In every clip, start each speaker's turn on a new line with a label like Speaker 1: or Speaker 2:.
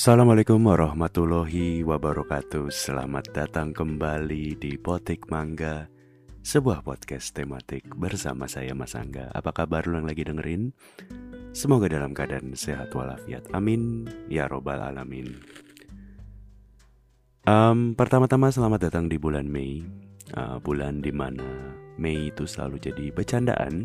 Speaker 1: Assalamualaikum warahmatullahi wabarakatuh. Selamat datang kembali di Potik Mangga Sebuah podcast tematik bersama saya Mas Angga. Apa kabar lu yang lagi dengerin? Semoga dalam keadaan sehat walafiat. Amin. Ya robbal alamin. Um, Pertama-tama selamat datang di bulan Mei. Uh, Bulan di mana Mei itu selalu jadi bercandaan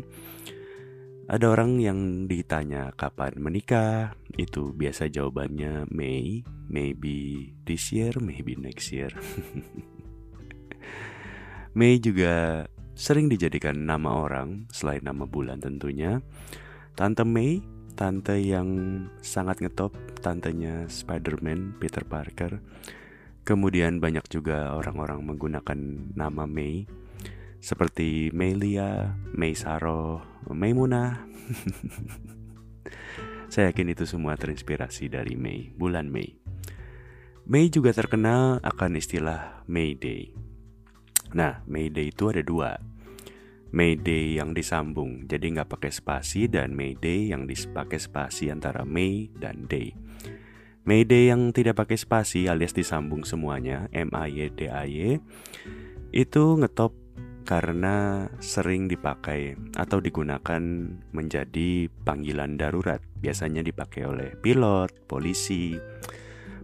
Speaker 1: ada orang yang ditanya kapan menikah, itu biasa jawabannya May, maybe this year, maybe next year. May juga sering dijadikan nama orang selain nama bulan tentunya. Tante May, tante yang sangat ngetop, tantenya Spider-Man, Peter Parker. Kemudian banyak juga orang-orang menggunakan nama May seperti Melia, Mei Saro, Maimunah. Saya yakin itu semua terinspirasi dari Mei, bulan Mei. Mei juga terkenal akan istilah May Day. Nah, May Day itu ada dua. May Day yang disambung, jadi nggak pakai spasi, dan May Day yang dipakai spasi antara May dan Day. May Day yang tidak pakai spasi alias disambung semuanya, M A Y D A Y, itu ngetop karena sering dipakai atau digunakan menjadi panggilan darurat. Biasanya dipakai oleh pilot, polisi,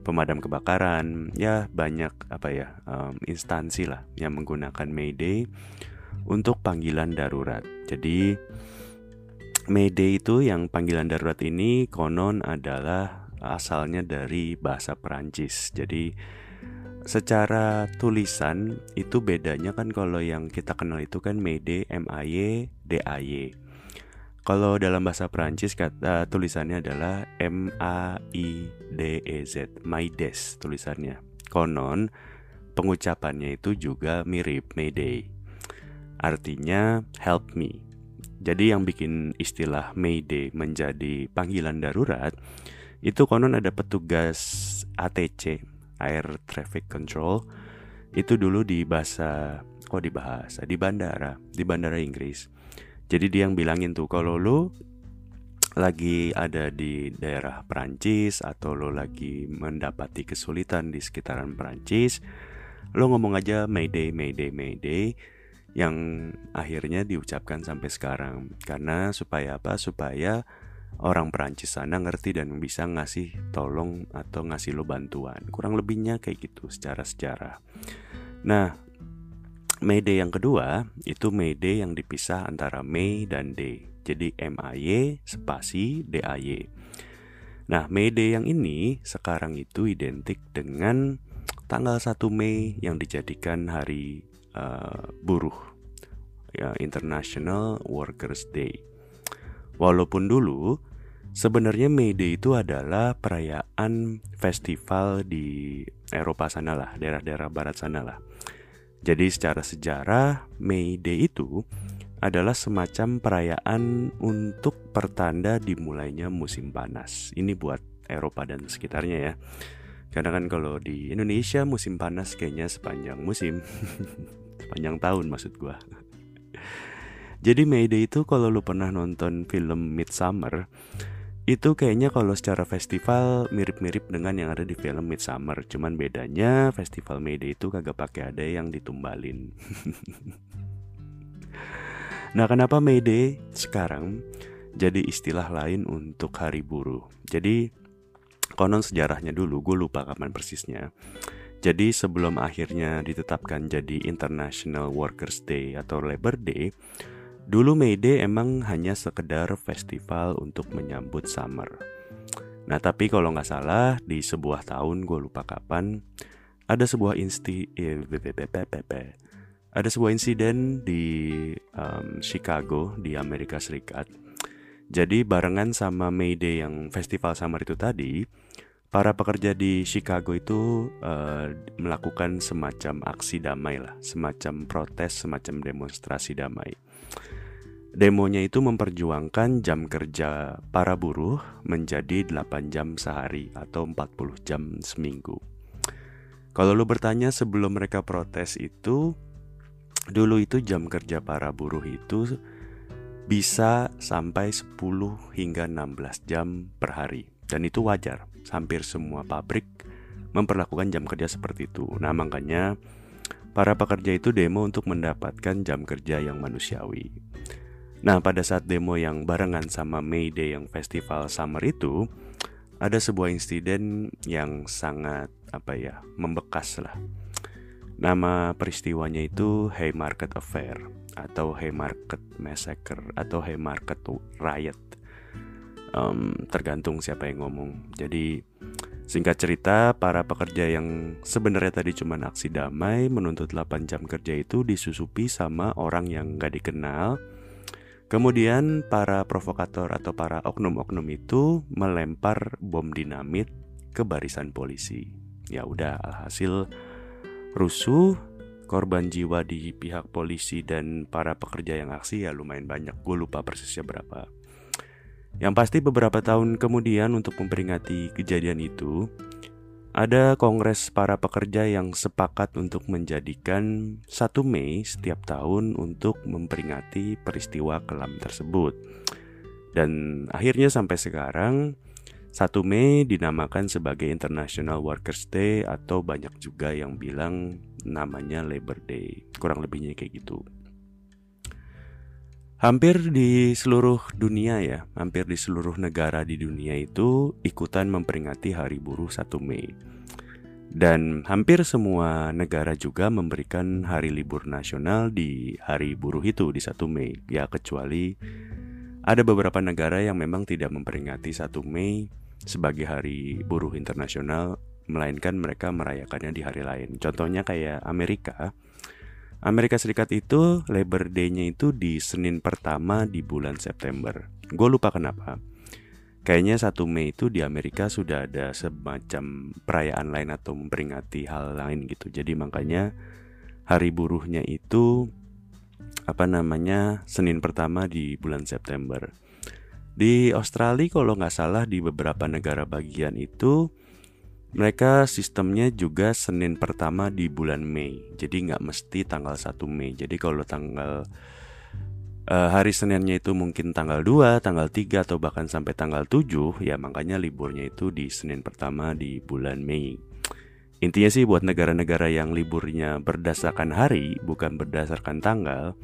Speaker 1: pemadam kebakaran, ya banyak apa ya um, instansi lah yang menggunakan Mayday untuk panggilan darurat. Jadi Mayday itu yang panggilan darurat ini konon adalah asalnya dari bahasa Perancis. Jadi secara tulisan itu bedanya kan kalau yang kita kenal itu kan Mede M A Y D A Y. Kalau dalam bahasa Prancis kata tulisannya adalah M A I D E Z, Maides tulisannya. Konon pengucapannya itu juga mirip Mayday. Artinya help me. Jadi yang bikin istilah Mayday menjadi panggilan darurat itu konon ada petugas ATC Air Traffic Control itu dulu di bahasa kok di bahasa di bandara di bandara Inggris. Jadi dia yang bilangin tuh kalau lo lagi ada di daerah Perancis atau lo lagi mendapati kesulitan di sekitaran Perancis lo ngomong aja Mayday Mayday Mayday yang akhirnya diucapkan sampai sekarang. Karena supaya apa? Supaya orang Perancis sana ngerti dan bisa ngasih tolong atau ngasih lo bantuan. Kurang lebihnya kayak gitu secara sejarah. Nah, Mayday yang kedua itu Mayday yang dipisah antara May dan Day. Jadi M-A-Y spasi D-A-Y. Nah, Mayday yang ini sekarang itu identik dengan tanggal 1 Mei yang dijadikan hari uh, buruh ya International Workers Day. Walaupun dulu sebenarnya May Day itu adalah perayaan festival di Eropa sana lah, daerah-daerah barat sana lah. Jadi secara sejarah May Day itu adalah semacam perayaan untuk pertanda dimulainya musim panas. Ini buat Eropa dan sekitarnya ya. Karena kan kalau di Indonesia musim panas kayaknya sepanjang musim, sepanjang tahun maksud gua. Jadi Mayday itu kalau lu pernah nonton film Midsummer itu kayaknya kalau secara festival mirip-mirip dengan yang ada di film Midsummer. Cuman bedanya festival Mayday itu kagak pakai ada yang ditumbalin. Nah kenapa Mayday sekarang jadi istilah lain untuk hari buruh? Jadi konon sejarahnya dulu gue lupa kapan persisnya. Jadi sebelum akhirnya ditetapkan jadi International Workers Day atau Labor Day Dulu May Day emang hanya sekedar festival untuk menyambut summer. Nah tapi kalau nggak salah di sebuah tahun gue lupa kapan ada sebuah insti eh, ada sebuah insiden di um, Chicago di Amerika Serikat. Jadi barengan sama May Day yang festival summer itu tadi, para pekerja di Chicago itu uh, melakukan semacam aksi damai lah, semacam protes, semacam demonstrasi damai. Demonya itu memperjuangkan jam kerja para buruh menjadi 8 jam sehari atau 40 jam seminggu. Kalau lu bertanya sebelum mereka protes itu, dulu itu jam kerja para buruh itu bisa sampai 10 hingga 16 jam per hari. Dan itu wajar. hampir semua pabrik memperlakukan jam kerja seperti itu. Nah, makanya para pekerja itu demo untuk mendapatkan jam kerja yang manusiawi. Nah, pada saat demo yang barengan sama May Day yang festival summer itu, ada sebuah insiden yang sangat apa ya, membekas lah. Nama peristiwanya itu Haymarket Affair atau Haymarket Massacre atau Haymarket Riot. Um, tergantung siapa yang ngomong. Jadi singkat cerita, para pekerja yang sebenarnya tadi cuma aksi damai menuntut 8 jam kerja itu disusupi sama orang yang gak dikenal Kemudian para provokator atau para oknum-oknum itu melempar bom dinamit ke barisan polisi. Ya udah alhasil rusuh, korban jiwa di pihak polisi dan para pekerja yang aksi ya lumayan banyak. Gue lupa persisnya berapa. Yang pasti beberapa tahun kemudian untuk memperingati kejadian itu, ada kongres para pekerja yang sepakat untuk menjadikan 1 Mei setiap tahun untuk memperingati peristiwa kelam tersebut. Dan akhirnya sampai sekarang 1 Mei dinamakan sebagai International Workers Day atau banyak juga yang bilang namanya Labor Day. Kurang lebihnya kayak gitu. Hampir di seluruh dunia ya, hampir di seluruh negara di dunia itu ikutan memperingati Hari Buruh 1 Mei. Dan hampir semua negara juga memberikan hari libur nasional di hari buruh itu di 1 Mei. Ya kecuali ada beberapa negara yang memang tidak memperingati 1 Mei sebagai hari buruh internasional, melainkan mereka merayakannya di hari lain. Contohnya kayak Amerika, Amerika Serikat itu Labor Day-nya itu di Senin pertama di bulan September. Gue lupa kenapa. Kayaknya 1 Mei itu di Amerika sudah ada semacam perayaan lain atau memperingati hal lain gitu. Jadi makanya hari buruhnya itu apa namanya Senin pertama di bulan September. Di Australia kalau nggak salah di beberapa negara bagian itu mereka sistemnya juga Senin pertama di bulan Mei. Jadi nggak mesti tanggal 1 Mei. Jadi kalau tanggal uh, hari Seninnya itu mungkin tanggal 2, tanggal 3 atau bahkan sampai tanggal 7, ya makanya liburnya itu di Senin pertama di bulan Mei. Intinya sih buat negara-negara yang liburnya berdasarkan hari, bukan berdasarkan tanggal,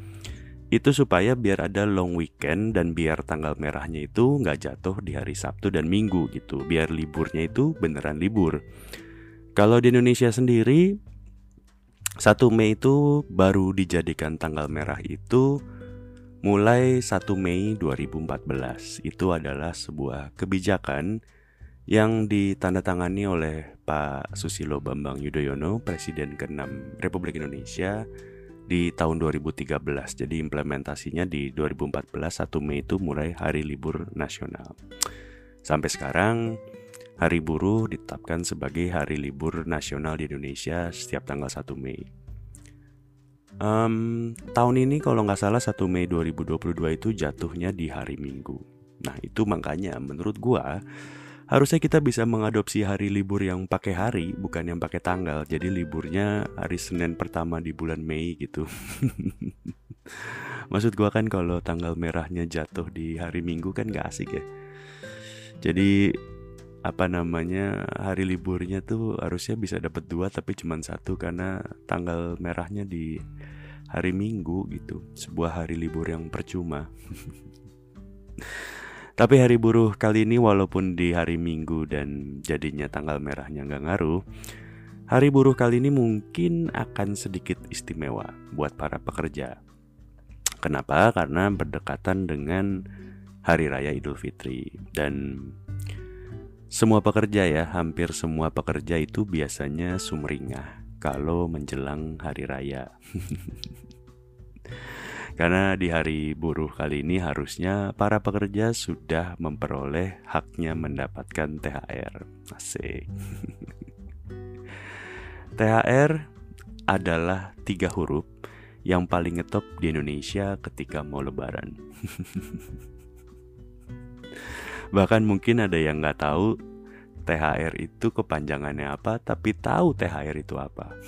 Speaker 1: itu supaya biar ada long weekend dan biar tanggal merahnya itu nggak jatuh di hari Sabtu dan Minggu gitu. Biar liburnya itu beneran libur. Kalau di Indonesia sendiri 1 Mei itu baru dijadikan tanggal merah itu mulai 1 Mei 2014 itu adalah sebuah kebijakan yang ditandatangani oleh Pak Susilo Bambang Yudhoyono, Presiden ke-6 Republik Indonesia di tahun 2013. Jadi implementasinya di 2014 1 Mei itu mulai hari libur nasional. Sampai sekarang Hari Buruh ditetapkan sebagai hari libur nasional di Indonesia setiap tanggal 1 Mei. Um, tahun ini kalau nggak salah 1 Mei 2022 itu jatuhnya di hari Minggu. Nah itu makanya menurut gua harusnya kita bisa mengadopsi hari libur yang pakai hari bukan yang pakai tanggal. Jadi liburnya hari Senin pertama di bulan Mei gitu. Maksud gua kan kalau tanggal merahnya jatuh di hari Minggu kan gak asik ya. Jadi apa namanya hari liburnya tuh harusnya bisa dapat dua tapi cuma satu karena tanggal merahnya di hari Minggu gitu. Sebuah hari libur yang percuma Tapi hari buruh kali ini walaupun di hari Minggu dan jadinya tanggal merahnya nggak ngaruh, hari buruh kali ini mungkin akan sedikit istimewa buat para pekerja. Kenapa? Karena berdekatan dengan Hari Raya Idul Fitri dan semua pekerja ya, hampir semua pekerja itu biasanya sumringah kalau menjelang hari raya. Karena di hari buruh kali ini harusnya para pekerja sudah memperoleh haknya mendapatkan THR. Asik. THR adalah tiga huruf yang paling ngetop di Indonesia ketika mau lebaran. Bahkan mungkin ada yang nggak tahu THR itu kepanjangannya apa, tapi tahu THR itu apa.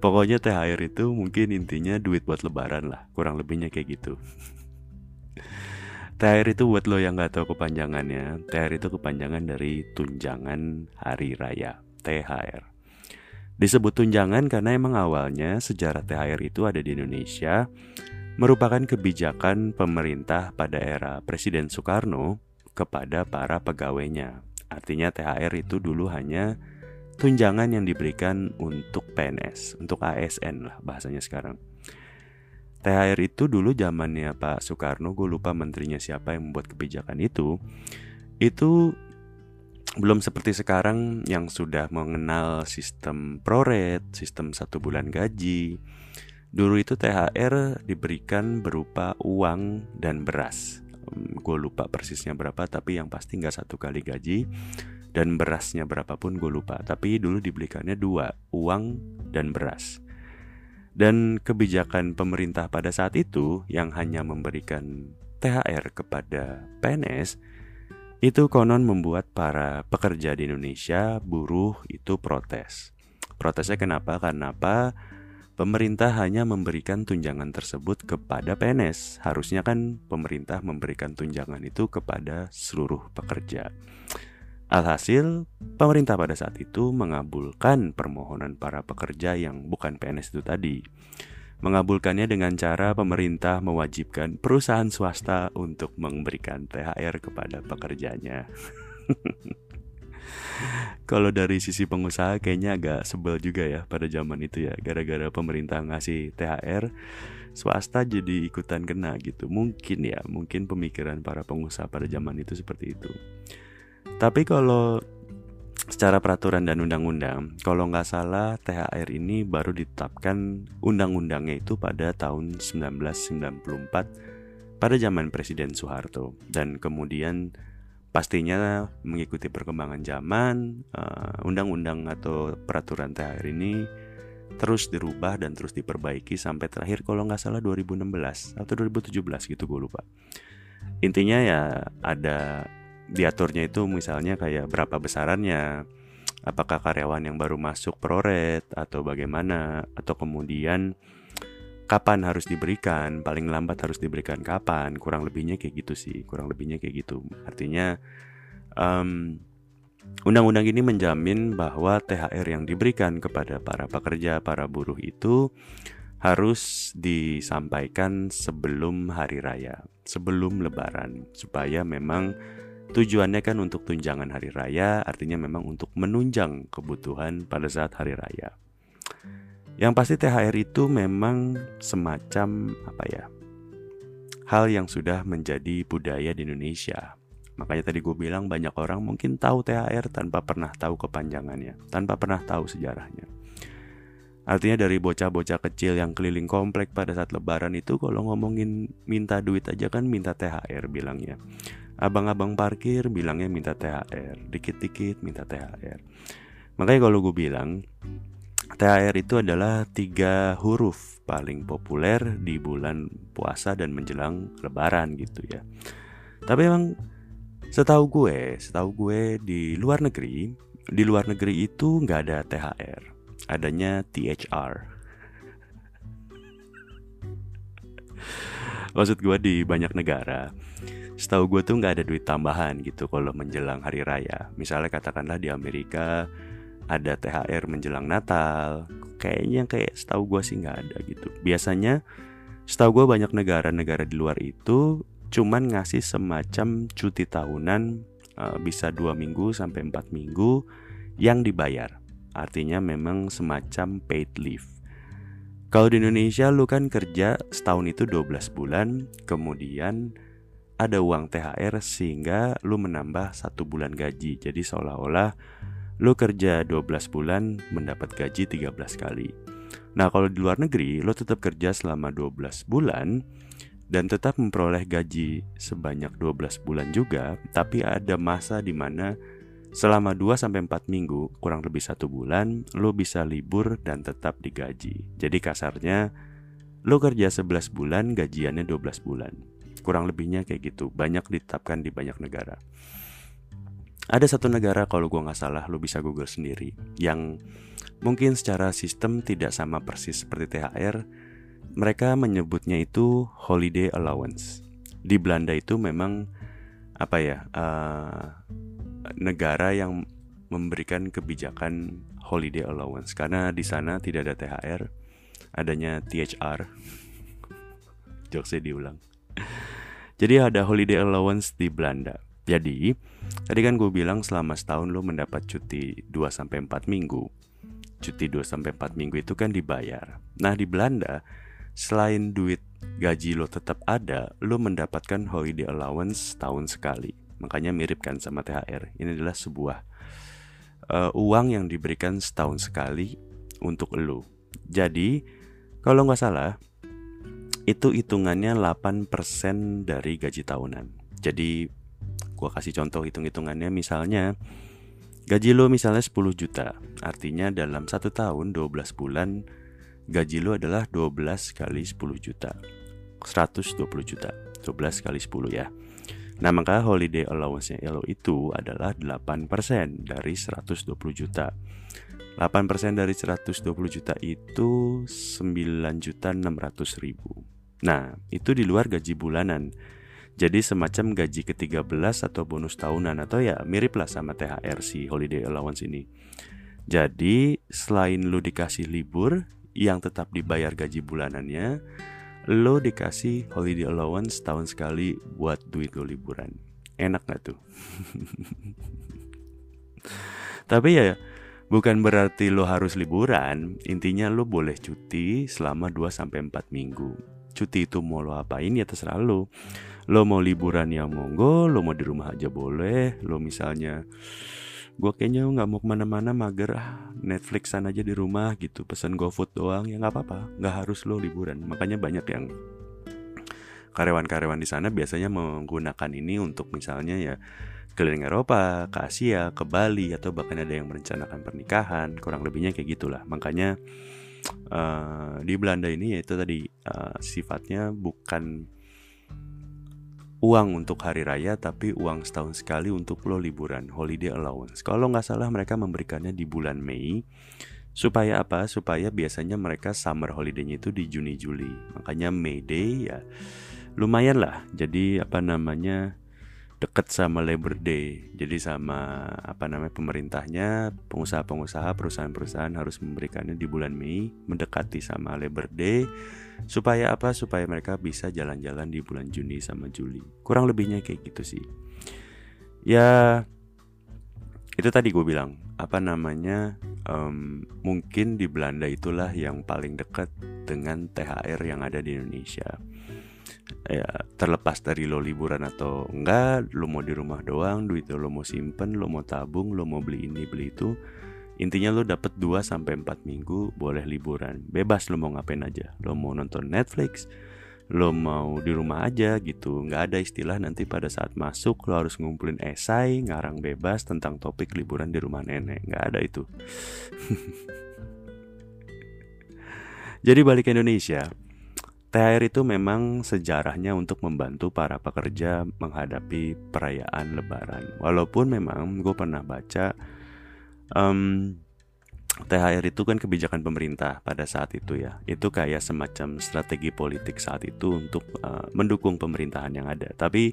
Speaker 1: Pokoknya THR itu mungkin intinya duit buat lebaran lah Kurang lebihnya kayak gitu THR itu buat lo yang nggak tahu kepanjangannya, THR itu kepanjangan dari tunjangan hari raya, THR. Disebut tunjangan karena emang awalnya sejarah THR itu ada di Indonesia merupakan kebijakan pemerintah pada era Presiden Soekarno kepada para pegawainya. Artinya THR itu dulu hanya tunjangan yang diberikan untuk PNS, untuk ASN lah bahasanya sekarang. THR itu dulu zamannya Pak Soekarno, gue lupa menterinya siapa yang membuat kebijakan itu. Itu belum seperti sekarang yang sudah mengenal sistem proret, sistem satu bulan gaji. Dulu itu THR diberikan berupa uang dan beras. Gue lupa persisnya berapa, tapi yang pasti nggak satu kali gaji dan berasnya berapapun gue lupa. Tapi dulu diberikannya dua, uang dan beras. Dan kebijakan pemerintah pada saat itu yang hanya memberikan THR kepada PNS itu konon membuat para pekerja di Indonesia, buruh itu protes. Protesnya kenapa? Karena apa? Pemerintah hanya memberikan tunjangan tersebut kepada PNS. Harusnya kan pemerintah memberikan tunjangan itu kepada seluruh pekerja. Alhasil, pemerintah pada saat itu mengabulkan permohonan para pekerja yang bukan PNS itu tadi. Mengabulkannya dengan cara pemerintah mewajibkan perusahaan swasta untuk memberikan THR kepada pekerjanya. Kalau dari sisi pengusaha kayaknya agak sebel juga ya pada zaman itu ya Gara-gara pemerintah ngasih THR Swasta jadi ikutan kena gitu Mungkin ya, mungkin pemikiran para pengusaha pada zaman itu seperti itu tapi kalau secara peraturan dan undang-undang, kalau nggak salah THR ini baru ditetapkan undang-undangnya itu pada tahun 1994 pada zaman Presiden Soeharto. Dan kemudian pastinya mengikuti perkembangan zaman uh, undang-undang atau peraturan THR ini terus dirubah dan terus diperbaiki sampai terakhir kalau nggak salah 2016 atau 2017 gitu gue lupa. Intinya ya ada diaturnya itu misalnya kayak berapa besarannya? Apakah karyawan yang baru masuk proret atau bagaimana? Atau kemudian kapan harus diberikan? Paling lambat harus diberikan kapan? Kurang lebihnya kayak gitu sih kurang lebihnya kayak gitu. Artinya um, undang-undang ini menjamin bahwa THR yang diberikan kepada para pekerja para buruh itu harus disampaikan sebelum hari raya sebelum lebaran supaya memang Tujuannya kan untuk tunjangan hari raya, artinya memang untuk menunjang kebutuhan pada saat hari raya. Yang pasti THR itu memang semacam apa ya? Hal yang sudah menjadi budaya di Indonesia. Makanya tadi gue bilang banyak orang mungkin tahu THR tanpa pernah tahu kepanjangannya, tanpa pernah tahu sejarahnya. Artinya dari bocah-bocah kecil yang keliling komplek pada saat lebaran itu kalau ngomongin minta duit aja kan minta THR bilangnya. Abang-abang parkir bilangnya minta THR, dikit-dikit minta THR. Makanya kalau gue bilang THR itu adalah tiga huruf paling populer di bulan puasa dan menjelang lebaran gitu ya. Tapi emang setahu gue, setahu gue di luar negeri, di luar negeri itu nggak ada THR, adanya THR. Maksud gue di banyak negara setahu gue tuh nggak ada duit tambahan gitu kalau menjelang hari raya. Misalnya katakanlah di Amerika ada THR menjelang Natal, kayaknya kayak setahu gue sih nggak ada gitu. Biasanya setahu gue banyak negara-negara di luar itu cuman ngasih semacam cuti tahunan uh, bisa dua minggu sampai empat minggu yang dibayar. Artinya memang semacam paid leave. Kalau di Indonesia lu kan kerja setahun itu 12 bulan, kemudian ada uang THR sehingga lu menambah satu bulan gaji. Jadi seolah-olah lu kerja 12 bulan mendapat gaji 13 kali. Nah kalau di luar negeri lo tetap kerja selama 12 bulan dan tetap memperoleh gaji sebanyak 12 bulan juga, tapi ada masa di mana selama 2 sampai 4 minggu, kurang lebih satu bulan, lo bisa libur dan tetap digaji. Jadi kasarnya lo kerja 11 bulan, gajiannya 12 bulan. Kurang lebihnya kayak gitu. Banyak ditetapkan di banyak negara. Ada satu negara kalau gue nggak salah lo bisa google sendiri yang mungkin secara sistem tidak sama persis seperti THR. Mereka menyebutnya itu holiday allowance. di Belanda itu memang apa ya uh, negara yang memberikan kebijakan holiday allowance karena di sana tidak ada THR, adanya THR. Jokesnya diulang. Jadi ada holiday allowance di Belanda. Jadi, tadi kan gue bilang selama setahun lo mendapat cuti 2 sampai 4 minggu. Cuti 2 sampai 4 minggu itu kan dibayar. Nah, di Belanda selain duit gaji lo tetap ada, lo mendapatkan holiday allowance tahun sekali. Makanya mirip kan sama THR. Ini adalah sebuah uh, uang yang diberikan setahun sekali untuk lo. Jadi, kalau nggak salah, itu hitungannya 8% dari gaji tahunan. Jadi gua kasih contoh hitung-hitungannya misalnya gaji lo misalnya 10 juta. Artinya dalam satu tahun 12 bulan gaji lo adalah 12 kali 10 juta. 120 juta. 12 kali 10 ya. Nah maka holiday allowance-nya lo itu adalah 8% dari 120 juta 8% dari 120 juta itu 9 juta 600 ribu Nah, itu di luar gaji bulanan. Jadi semacam gaji ke-13 atau bonus tahunan atau ya mirip lah sama THR si holiday allowance ini. Jadi selain lo dikasih libur yang tetap dibayar gaji bulanannya, lo dikasih holiday allowance tahun sekali buat duit lo liburan. Enak gak tuh? Tapi ya bukan berarti lo harus liburan, intinya lo boleh cuti selama 2 sampai 4 minggu cuti itu mau lo apain ya terserah lo. Lo mau liburan ya monggo lo mau di rumah aja boleh. Lo misalnya gue kayaknya nggak mau ke mana-mana mager ah Netflixan aja di rumah gitu. Pesan GoFood doang ya nggak apa-apa. Nggak harus lo liburan. Makanya banyak yang karyawan-karyawan di sana biasanya menggunakan ini untuk misalnya ya keliling Eropa, ke Asia, ke Bali atau bahkan ada yang merencanakan pernikahan, kurang lebihnya kayak gitulah. Makanya uh, di Belanda ini yaitu tadi uh, sifatnya bukan uang untuk hari raya tapi uang setahun sekali untuk lo liburan holiday allowance. Kalau nggak salah mereka memberikannya di bulan Mei. Supaya apa? Supaya biasanya mereka summer holiday-nya itu di Juni Juli makanya May Day ya lumayan lah. Jadi apa namanya deket sama Labor Day. Jadi sama apa namanya pemerintahnya, pengusaha-pengusaha, perusahaan-perusahaan harus memberikannya di bulan Mei, mendekati sama Labor Day supaya apa? Supaya mereka bisa jalan-jalan di bulan Juni sama Juli. Kurang lebihnya kayak gitu sih. Ya itu tadi gue bilang apa namanya um, mungkin di Belanda itulah yang paling dekat dengan THR yang ada di Indonesia ya terlepas dari lo liburan atau enggak lo mau di rumah doang duit lo mau simpen lo mau tabung lo mau beli ini beli itu intinya lo dapet 2 sampai 4 minggu boleh liburan. Bebas lo mau ngapain aja. Lo mau nonton Netflix lo mau di rumah aja gitu. Nggak ada istilah nanti pada saat masuk lo harus ngumpulin esai ngarang bebas tentang topik liburan di rumah nenek. Nggak ada itu. Jadi balik ke Indonesia THR itu memang sejarahnya untuk membantu para pekerja menghadapi perayaan Lebaran. Walaupun memang gue pernah baca um, THR itu kan kebijakan pemerintah pada saat itu ya. Itu kayak semacam strategi politik saat itu untuk uh, mendukung pemerintahan yang ada. Tapi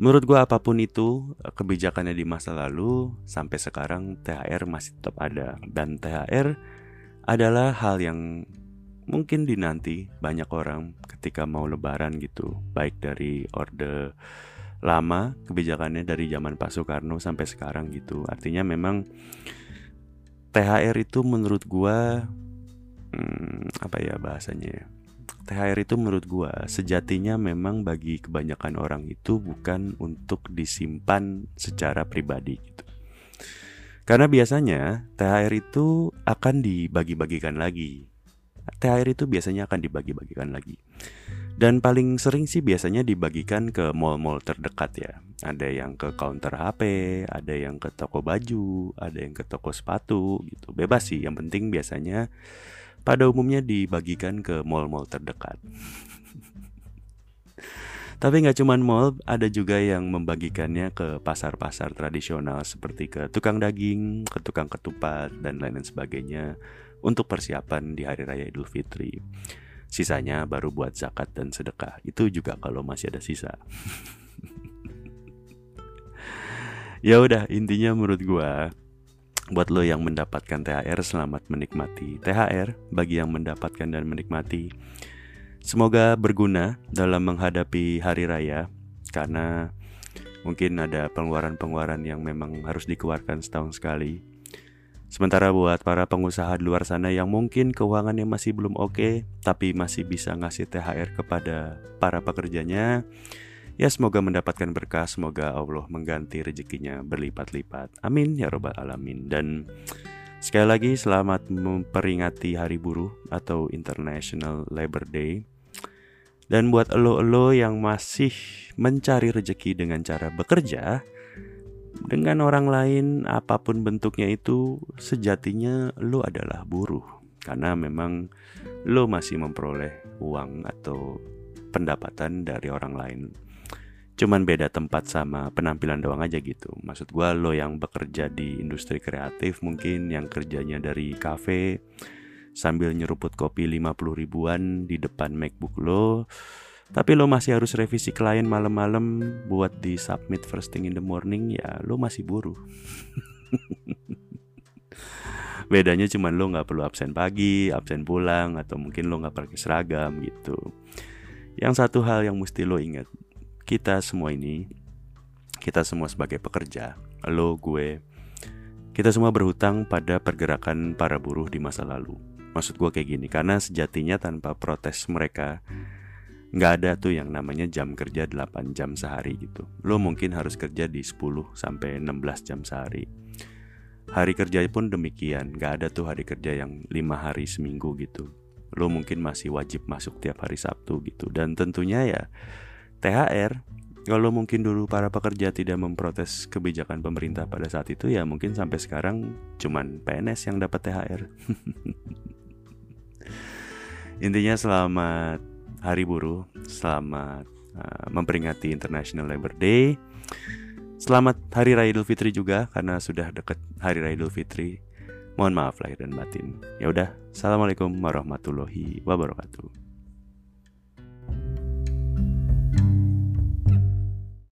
Speaker 1: menurut gue apa pun itu kebijakannya di masa lalu sampai sekarang THR masih tetap ada dan THR adalah hal yang mungkin dinanti banyak orang ketika mau lebaran gitu baik dari orde lama kebijakannya dari zaman Pak Soekarno sampai sekarang gitu. Artinya memang THR itu menurut gua hmm, apa ya bahasanya THR itu menurut gua sejatinya memang bagi kebanyakan orang itu bukan untuk disimpan secara pribadi gitu. Karena biasanya THR itu akan dibagi-bagikan lagi THR itu biasanya akan dibagi-bagikan lagi. Dan paling sering sih biasanya dibagikan ke mall-mall terdekat ya. Ada yang ke counter HP, ada yang ke toko baju, ada yang ke toko sepatu gitu. Bebas sih, yang penting biasanya pada umumnya dibagikan ke mall-mall terdekat. Tapi nggak cuma mall, ada juga yang membagikannya ke pasar-pasar tradisional seperti ke tukang daging, ke tukang ketupat, dan lain-lain sebagainya untuk persiapan di Hari Raya Idul Fitri. Sisanya baru buat zakat dan sedekah. Itu juga kalau masih ada sisa. ya udah, intinya menurut gua buat lo yang mendapatkan THR selamat menikmati THR bagi yang mendapatkan dan menikmati. Semoga berguna dalam menghadapi hari raya karena mungkin ada pengeluaran-pengeluaran yang memang harus dikeluarkan setahun sekali Sementara buat para pengusaha di luar sana yang mungkin keuangannya masih belum oke, okay, tapi masih bisa ngasih THR kepada para pekerjanya, ya semoga mendapatkan berkah, semoga Allah mengganti rezekinya berlipat-lipat. Amin ya robbal alamin. Dan sekali lagi selamat memperingati Hari Buruh atau International Labor Day. Dan buat elo-elo yang masih mencari rezeki dengan cara bekerja, dengan orang lain apa pun bentuknya itu sejatinya lo adalah buruh. Karena memang lo masih memperoleh uang atau pendapatan dari orang lain. Cuman beda tempat sama penampilan doang aja gitu. Maksud gue lo yang bekerja di industri kreatif mungkin yang kerjanya dari kafe sambil nyeruput kopi 50 ribuan di depan macbook lo tapi lo masih harus revisi klien malam-malam buat di submit first thing in the morning ya lo masih buruh. Bedanya cuman lo nggak perlu absen pagi absen pulang atau mungkin lo nggak pakai seragam gitu. Yang satu hal yang mesti lo ingat kita semua ini kita semua sebagai pekerja lo gue kita semua berhutang pada pergerakan para buruh di masa lalu. Maksud gue kayak gini karena sejatinya tanpa protes mereka nggak ada tuh yang namanya jam kerja 8 jam sehari gitu. Lo mungkin harus kerja di 10 sampai 16 jam sehari. Hari kerja pun demikian. Nggak ada tuh hari kerja yang lima hari seminggu gitu. Lo mungkin masih wajib masuk tiap hari Sabtu gitu. Dan tentunya ya THR kalau mungkin dulu para pekerja tidak memprotes kebijakan pemerintah pada saat itu ya mungkin sampai sekarang cuman PNS yang dapat THR intinya selamat Hari Buruh, selamat uh, memperingati International Labor Day. Selamat Hari Raya Idul Fitri juga karena sudah dekat Hari Raya Idul Fitri. Mohon maaf lahir dan batin. Ya udah, assalamualaikum warahmatullahi wabarakatuh.